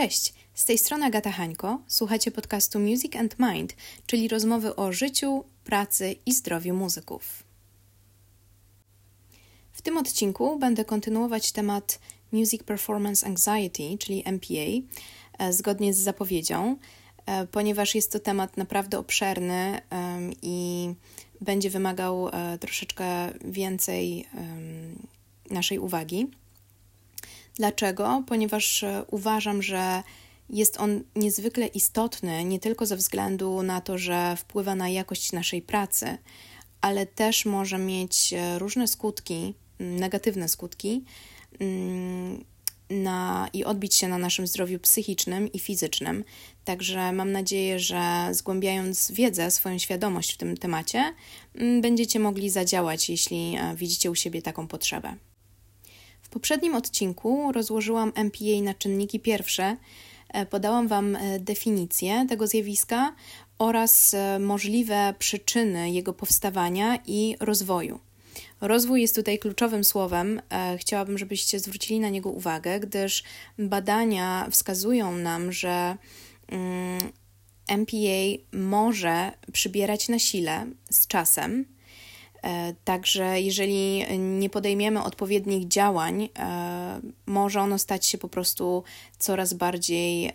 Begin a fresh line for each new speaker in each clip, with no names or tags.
Cześć, z tej strony Agata Hańko. Słuchacie podcastu Music and Mind, czyli rozmowy o życiu, pracy i zdrowiu muzyków. W tym odcinku będę kontynuować temat Music Performance Anxiety, czyli MPA, e, zgodnie z zapowiedzią, e, ponieważ jest to temat naprawdę obszerny i będzie wymagał e, troszeczkę więcej naszej uwagi. Dlaczego? Ponieważ e, uważam, że jest on niezwykle istotny nie tylko ze względu na to, że wpływa na jakość naszej pracy, ale też może mieć e, różne skutki, negatywne skutki na, i odbić się na naszym zdrowiu psychicznym i fizycznym. Także mam nadzieję, że zgłębiając wiedzę, swoją świadomość w tym temacie, będziecie mogli zadziałać, jeśli e, widzicie u siebie taką potrzebę. W poprzednim odcinku rozłożyłam MPA na czynniki pierwsze, e, podałam Wam e, definicję tego zjawiska oraz e, możliwe przyczyny jego powstawania i rozwoju. Rozwój jest tutaj kluczowym słowem. Chciałabym, żebyście zwrócili na niego uwagę, gdyż badania wskazują nam, że MPA mm, może przybierać na sile z czasem także jeżeli nie podejmiemy odpowiednich działań, e, może ono stać się po prostu coraz bardziej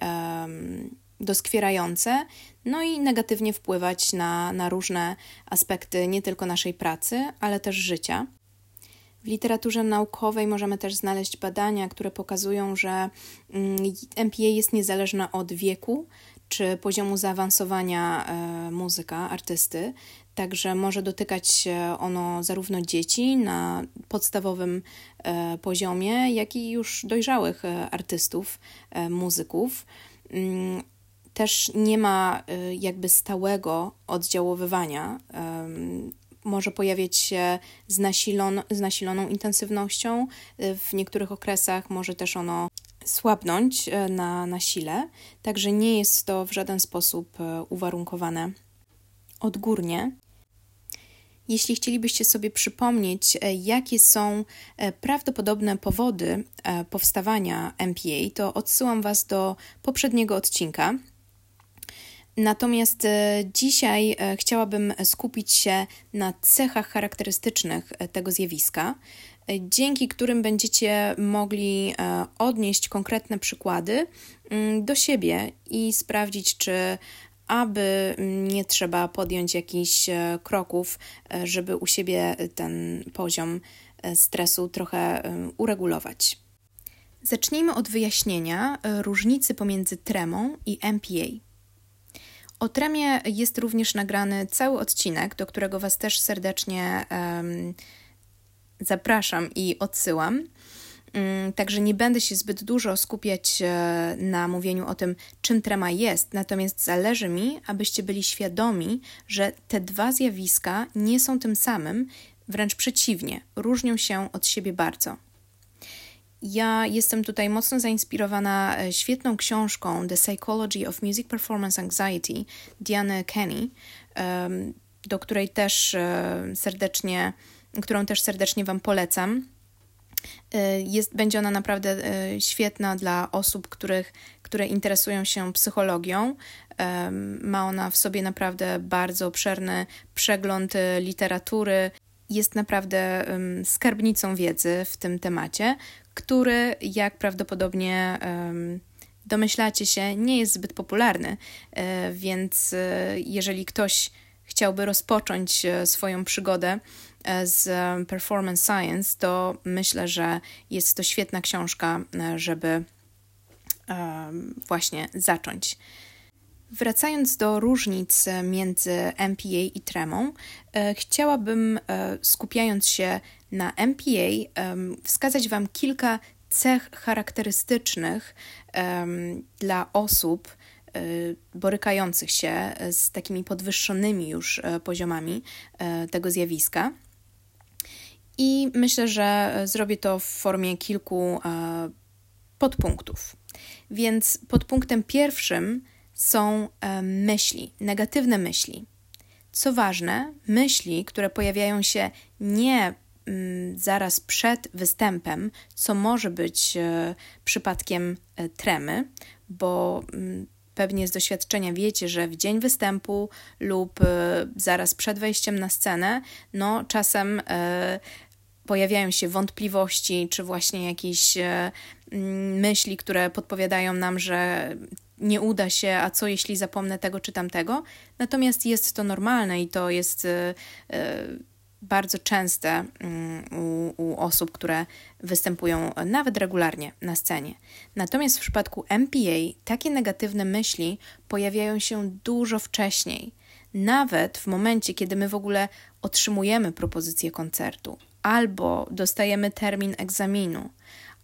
doskwierające, no i negatywnie wpływać na, na różne aspekty nie tylko naszej pracy, ale też życia. W literaturze naukowej możemy też znaleźć badania, które pokazują, że MPA mm, jest niezależna od wieku czy poziomu zaawansowania e, muzyka, artysty. Także może dotykać ono zarówno dzieci na podstawowym e, poziomie, jak i już dojrzałych e, artystów, e, muzyków. Mm, też nie ma jakby stałego oddziaływania. Może pojawiać się z, nasilon, z nasiloną intensywnością. W niektórych okresach może też ono słabnąć na, na sile, także nie jest to w żaden sposób uwarunkowane odgórnie. Jeśli chcielibyście sobie przypomnieć, e, jakie są e, prawdopodobne powody e, powstawania MPA, to odsyłam Was do poprzedniego odcinka. Natomiast dzisiaj chciałabym skupić się na cechach charakterystycznych tego zjawiska, dzięki którym będziecie mogli odnieść konkretne przykłady mm, do siebie i sprawdzić, czy aby nie trzeba podjąć jakichś e, kroków, e, żeby u siebie ten poziom e, stresu trochę uregulować. Zacznijmy od wyjaśnienia różnicy pomiędzy tremą i MPA. O tremie jest również nagrany cały odcinek, do którego Was też serdecznie um, zapraszam i odsyłam. Mm, także nie będę się zbyt dużo skupiać e, na mówieniu o tym, czym trema jest, natomiast zależy mi, abyście byli świadomi, że te dwa zjawiska nie są tym samym, wręcz przeciwnie, różnią się od siebie bardzo. Ja jestem tutaj mocno zainspirowana e, świetną książką The Psychology of Music Performance Anxiety Diany Kenny, do której też e, serdecznie, którą też serdecznie Wam polecam. Y, jest, będzie ona naprawdę y, świetna dla osób, których, które interesują się psychologią. Ma ona w sobie naprawdę bardzo obszerny przegląd y, literatury. Jest naprawdę skarbnicą wiedzy w tym temacie, który, jak prawdopodobnie domyślacie się, nie jest zbyt popularny. Więc jeżeli ktoś chciałby rozpocząć swoją przygodę z Performance Science, to myślę, że jest to świetna książka, e, żeby właśnie zacząć. Wracając do różnic między MPA i tremą, e, chciałabym, e, skupiając się na MPA, wskazać Wam kilka cech charakterystycznych dla osób borykających się z takimi podwyższonymi już poziomami tego zjawiska. I myślę, że zrobię to w formie kilku e, podpunktów. Więc podpunktem pierwszym są e, myśli, negatywne myśli. Co ważne, myśli, które pojawiają się nie mm, zaraz przed występem, co może być e, przypadkiem tremy, bo mm, pewnie z doświadczenia wiecie, że w dzień występu lub y, zaraz przed wejściem na scenę, no czasem y, pojawiają się wątpliwości, czy właśnie jakieś y, myśli, które podpowiadają nam, że nie uda się, a co jeśli zapomnę tego czy tamtego. Natomiast jest to normalne i to jest bardzo częste mm, u, u, osób, które występują nawet regularnie na scenie. Natomiast w przypadku MPA takie negatywne myśli pojawiają się dużo wcześniej, nawet w momencie, kiedy my w ogóle otrzymujemy propozycję koncertu, albo dostajemy termin egzaminu,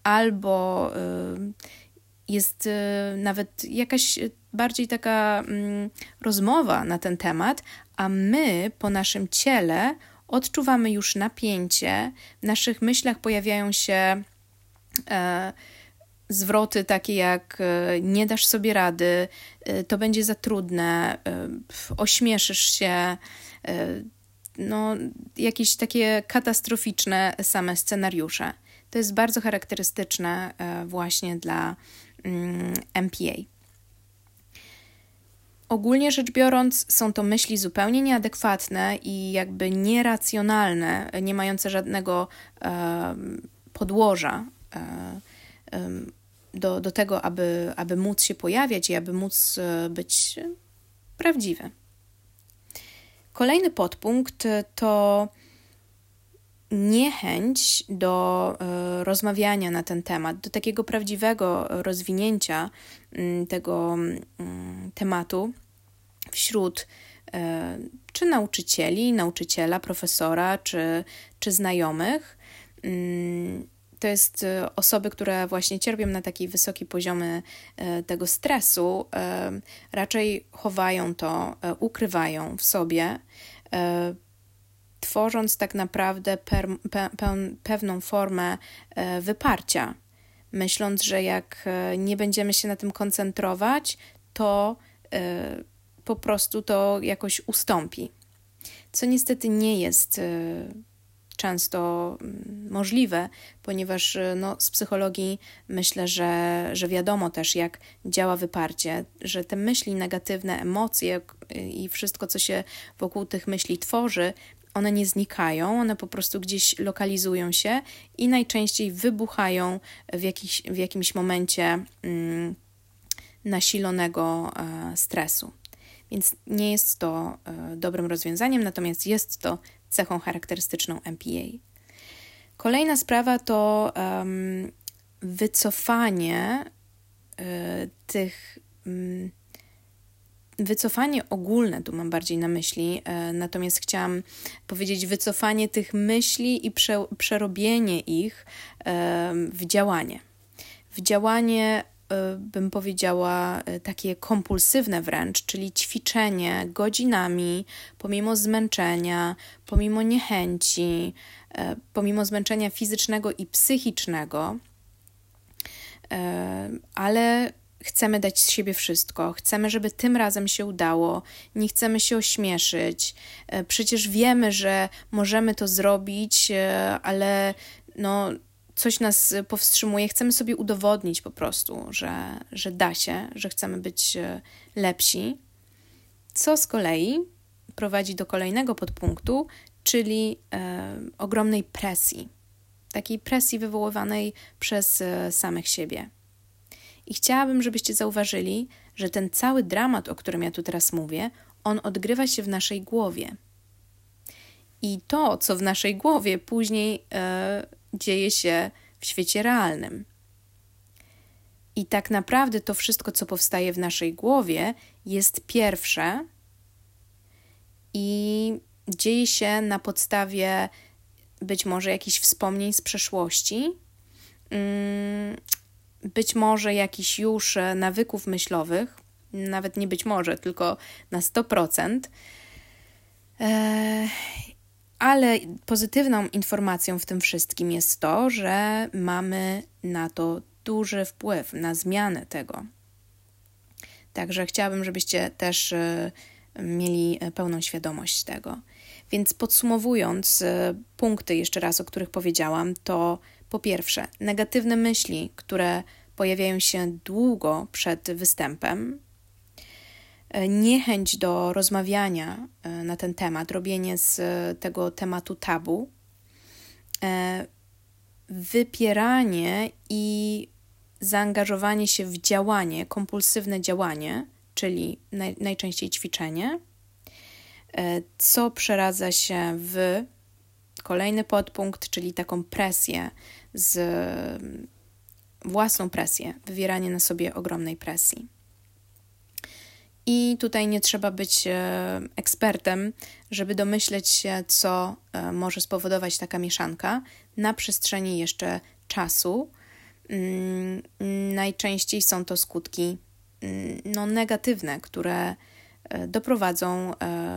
albo y, jest y, nawet jakaś bardziej taka y, rozmowa na ten temat, a my po naszym ciele odczuwamy już napięcie, w naszych myślach pojawiają się e, zwroty takie jak e, nie dasz sobie rady, e, to będzie za trudne, e, ośmieszysz się, no, jakieś takie katastroficzne same scenariusze. To jest bardzo charakterystyczne właśnie dla mm, MPA. Ogólnie rzecz biorąc, są to myśli zupełnie nieadekwatne i jakby nieracjonalne, nie mające żadnego e, podłoża e, do, do tego, aby, aby móc się pojawiać i aby móc e, być prawdziwy. Kolejny podpunkt to niechęć do e, rozmawiania na ten temat, do takiego prawdziwego rozwinięcia mm, tego mm, tematu wśród e, czy nauczycieli, nauczyciela, profesora, czy, czy znajomych. Mm, to jest e, osoby, które właśnie cierpią na taki wysoki poziomy tego stresu, raczej chowają to, ukrywają w sobie tworząc tak naprawdę per, pe, pe, pewną formę e, wyparcia, myśląc, że jak e, nie będziemy się na tym koncentrować, to e, po prostu to jakoś ustąpi. Co niestety nie jest często mm, możliwe, ponieważ no, z psychologii myślę, że, że wiadomo też, jak działa wyparcie, że te myśli negatywne, emocje i wszystko, co się wokół tych myśli tworzy, one nie znikają, one po prostu gdzieś lokalizują się i najczęściej wybuchają w, jakiś, w jakimś momencie mm, nasilonego e, stresu. Więc nie jest to e, dobrym rozwiązaniem, natomiast jest to cechą charakterystyczną MPA. Kolejna sprawa to um, wycofanie e, tych. Um, wycofanie ogólne, tu mam bardziej na myśli, e, natomiast chciałam powiedzieć wycofanie tych myśli i prze, przerobienie ich e, w działanie. W działanie e, bym powiedziała, takie kompulsywne wręcz, czyli ćwiczenie godzinami, pomimo zmęczenia, pomimo niechęci, pomimo zmęczenia fizycznego i psychicznego, ale chcemy dać z siebie wszystko, chcemy, żeby tym razem się udało, nie chcemy się ośmieszyć. E, przecież wiemy, że możemy to zrobić, e, ale no, coś nas powstrzymuje. Chcemy sobie udowodnić po prostu, że, że da się, że chcemy być e, lepsi. Co z kolei prowadzi do kolejnego podpunktu, czyli e, ogromnej presji. Takiej presji wywoływanej przez samych siebie. I chciałabym, żebyście zauważyli, że ten cały dramat, o którym ja tu teraz mówię, on odgrywa się w naszej głowie. I to, co w naszej głowie, później e, dzieje się w świecie realnym. I tak naprawdę to wszystko, co powstaje w naszej głowie, jest pierwsze i dzieje się na podstawie być może jakichś wspomnień z przeszłości, mm, być może jakiś już e, nawyków myślowych, nawet nie być może, tylko na 100%. E, ale pozytywną informacją w tym wszystkim jest to, że mamy na to duży wpływ, na zmianę tego. Także chciałabym, żebyście też e, mieli pełną świadomość tego. Więc podsumowując punkty jeszcze raz, o których powiedziałam, to po pierwsze, negatywne myśli, które pojawiają się długo przed występem, niechęć do rozmawiania na ten temat, robienie z tego tematu tabu, wypieranie i zaangażowanie się w działanie, kompulsywne działanie, czyli naj, najczęściej ćwiczenie, e, co przeradza się w kolejny podpunkt, czyli taką presję z własną presję, wywieranie na sobie ogromnej presji. I tutaj nie trzeba być e, ekspertem, żeby domyśleć się, co e, może spowodować taka mieszanka na przestrzeni jeszcze czasu. Mm, najczęściej są to skutki mm, no, negatywne, które e, doprowadzą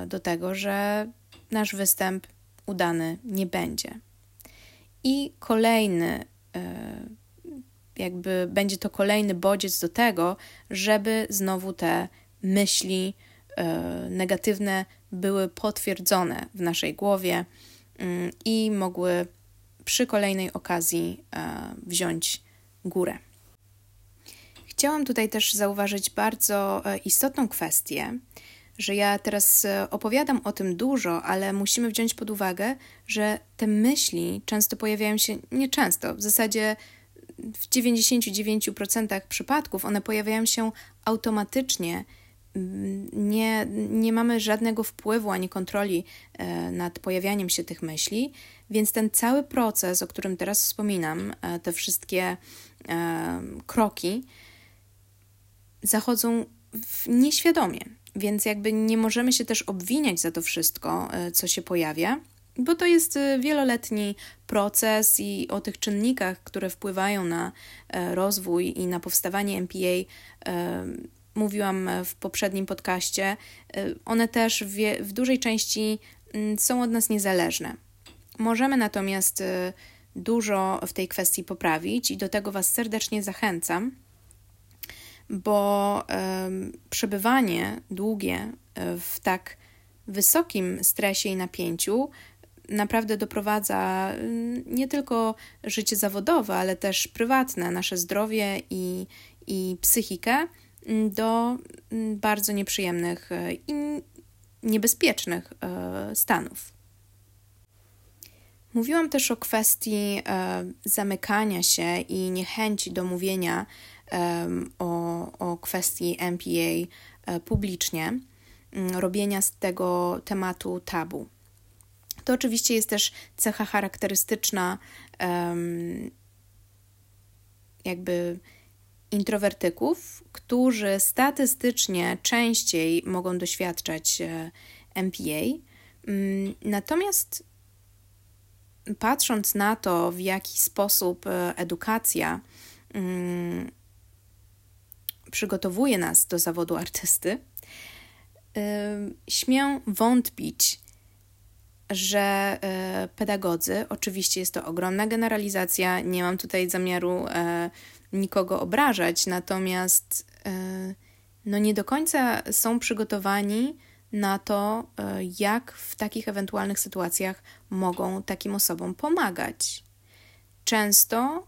do tego, że nasz występ udany nie będzie. I kolejny, jakby będzie to kolejny bodziec do tego, żeby znowu te myśli e, negatywne były potwierdzone w naszej głowie mm, i mogły przy kolejnej okazji e, wziąć górę. Chciałam tutaj też zauważyć bardzo e, istotną kwestię, że ja teraz opowiadam o tym dużo, ale musimy wziąć pod uwagę, że te myśli często pojawiają się, nie często, w zasadzie w 99% przypadków one pojawiają się automatycznie. Nie, nie mamy żadnego wpływu ani kontroli e, nad pojawianiem się tych myśli, więc ten cały proces, o którym teraz wspominam, e, te wszystkie e, kroki zachodzą nieświadomie, więc jakby nie możemy się też obwiniać za to wszystko, co się pojawia. Bo to jest wieloletni proces i o tych czynnikach, które wpływają na rozwój i na powstawanie MPA, mówiłam w poprzednim podcaście, one też w, dużej części mm, są od nas niezależne. Możemy natomiast dużo w tej kwestii poprawić i do tego Was serdecznie zachęcam, bo przebywanie długie y, w tak wysokim stresie i napięciu naprawdę doprowadza nie tylko życie zawodowe, ale też prywatne, nasze zdrowie i, i psychikę do mm, bardzo nieprzyjemnych e, i niebezpiecznych e, stanów. Mówiłam też o kwestii e, zamykania się i niechęci do mówienia o, o kwestii MPA publicznie, mm, robienia z tego tematu tabu. To oczywiście jest też cecha charakterystyczna, jakby introwertyków, którzy statystycznie częściej mogą doświadczać e, MPA. Natomiast patrząc na to, w jaki sposób e, edukacja przygotowuje nas do zawodu artysty, e, śmiem wątpić, że pedagodzy, oczywiście jest to ogromna generalizacja, nie mam tutaj zamiaru nikogo obrażać, natomiast e, no nie do końca są przygotowani na to, e, jak w takich ewentualnych sytuacjach mogą takim osobom pomagać. Często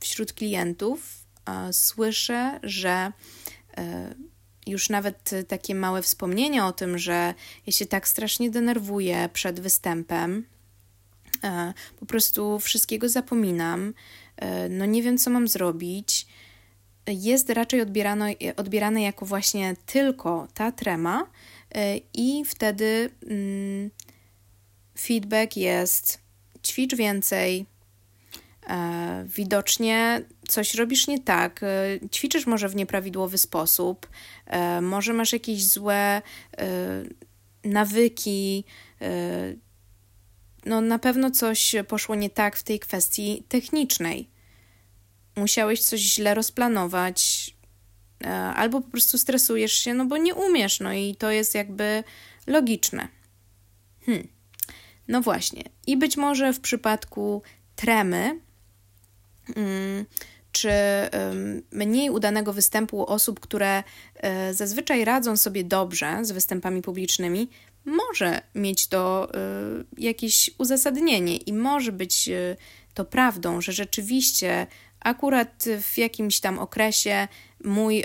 wśród klientów e, słyszę, że już nawet takie małe wspomnienia o tym, że ja się tak strasznie denerwuję przed występem, po prostu wszystkiego zapominam, E, no nie wiem, co mam zrobić, jest raczej odbierane jako właśnie tylko ta trema, e, i wtedy mm, feedback jest ćwicz więcej. E, widocznie coś robisz nie tak, ćwiczysz może w nieprawidłowy sposób, może masz jakieś złe nawyki, no na pewno coś poszło nie tak w tej kwestii technicznej. Musiałeś coś źle rozplanować, e, albo po prostu stresujesz się, no bo nie umiesz, no i to jest jakby logiczne. Hmm. No właśnie. I być może w przypadku tremy, czy mniej udanego występu osób, które e, zazwyczaj radzą sobie dobrze z występami publicznymi, może mieć to y, jakieś uzasadnienie i może być y, to prawdą, że rzeczywiście akurat w jakimś tam okresie mój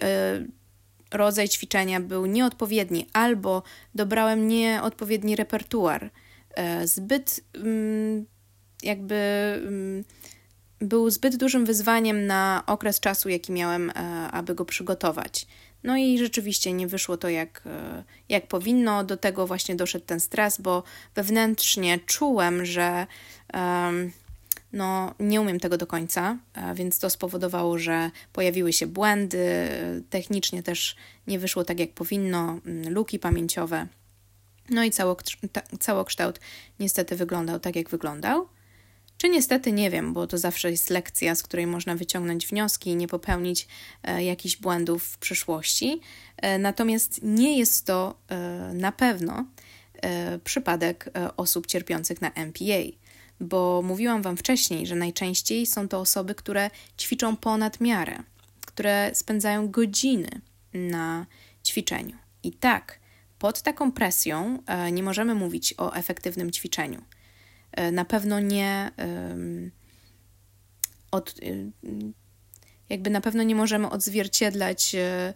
rodzaj ćwiczenia był nieodpowiedni albo dobrałem nieodpowiedni repertuar. Zbyt mm, jakby mm, był zbyt dużym wyzwaniem na okres czasu, jaki miałem, e, aby go przygotować. No i rzeczywiście nie wyszło to jak, e, jak powinno. Do tego właśnie doszedł ten stres, bo wewnętrznie czułem, że um, no, nie umiem tego do końca, e, więc to spowodowało, że pojawiły się błędy. Technicznie też nie wyszło tak, jak powinno, mm, luki pamięciowe. No i całokształt niestety wyglądał tak, jak wyglądał. Czy niestety nie wiem, bo to zawsze jest lekcja, z której można wyciągnąć wnioski i nie popełnić e, jakichś błędów w przyszłości. E, natomiast nie jest to e, na pewno e, przypadek e, osób cierpiących na MPA, bo mówiłam Wam wcześniej, że najczęściej są to osoby, które ćwiczą ponad miarę, które spędzają godziny na ćwiczeniu. I tak, pod taką presją e, nie możemy mówić o efektywnym ćwiczeniu. E, na pewno nie od, y, jakby na pewno nie możemy odzwierciedlać e,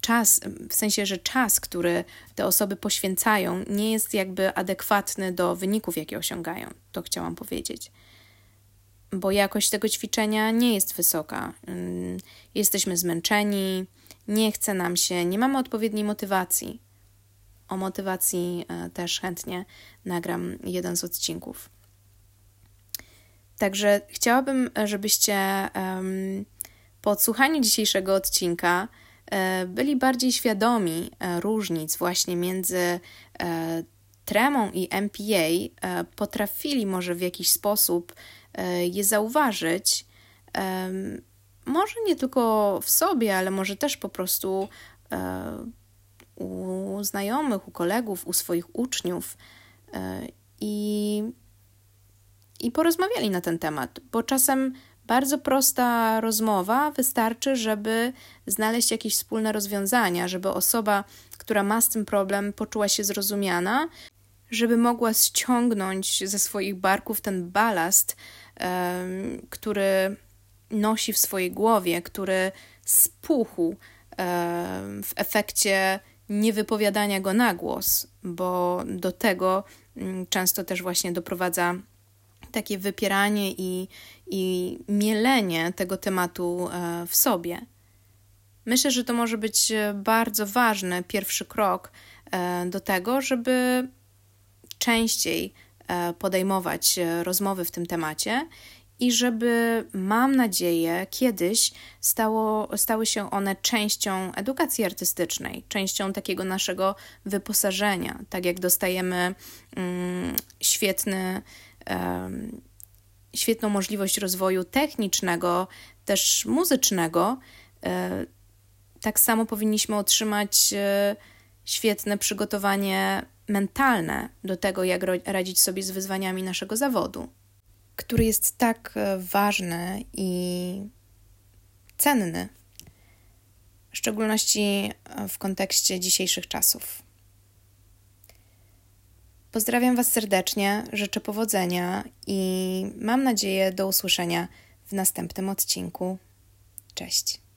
czas, w sensie, że czas, który te osoby poświęcają, nie jest jakby adekwatny do wyników, jakie osiągają. To chciałam powiedzieć. Bo jakość tego ćwiczenia nie jest wysoka. Jesteśmy zmęczeni, nie chce nam się, nie mamy odpowiedniej motywacji. O motywacji e, też chętnie nagram jeden z odcinków. Także chciałabym, żebyście po odsłuchaniu dzisiejszego odcinka e, byli bardziej świadomi e, różnic właśnie między e, tremą i MPA, potrafili może w jakiś sposób je zauważyć. Może nie tylko w sobie, ale może też po prostu u znajomych, u kolegów, u swoich uczniów. I i porozmawiali na ten temat, bo czasem bardzo prosta rozmowa wystarczy, żeby znaleźć jakieś wspólne rozwiązania, żeby osoba, która ma z tym problem, poczuła się zrozumiana, żeby mogła ściągnąć ze swoich barków ten balast, um, który nosi w swojej głowie, który spuchł um, w efekcie niewypowiadania go na głos, bo do tego um, często też właśnie doprowadza takie wypieranie i, i mielenie tego tematu e, w sobie. Myślę, że to może być e, bardzo ważny pierwszy krok e, do tego, żeby częściej podejmować rozmowy w tym temacie i żeby, mam nadzieję, kiedyś stało, stały się one częścią edukacji artystycznej, częścią takiego naszego wyposażenia. Tak jak dostajemy mm, świetny świetną możliwość rozwoju technicznego, też muzycznego, e, tak samo powinniśmy otrzymać e, świetne przygotowanie mentalne do tego, jak radzić sobie z wyzwaniami naszego zawodu, który jest tak e, ważny i cenny, w szczególności w kontekście dzisiejszych czasów. Pozdrawiam Was serdecznie, życzę powodzenia i mam nadzieję do usłyszenia w następnym odcinku. Cześć.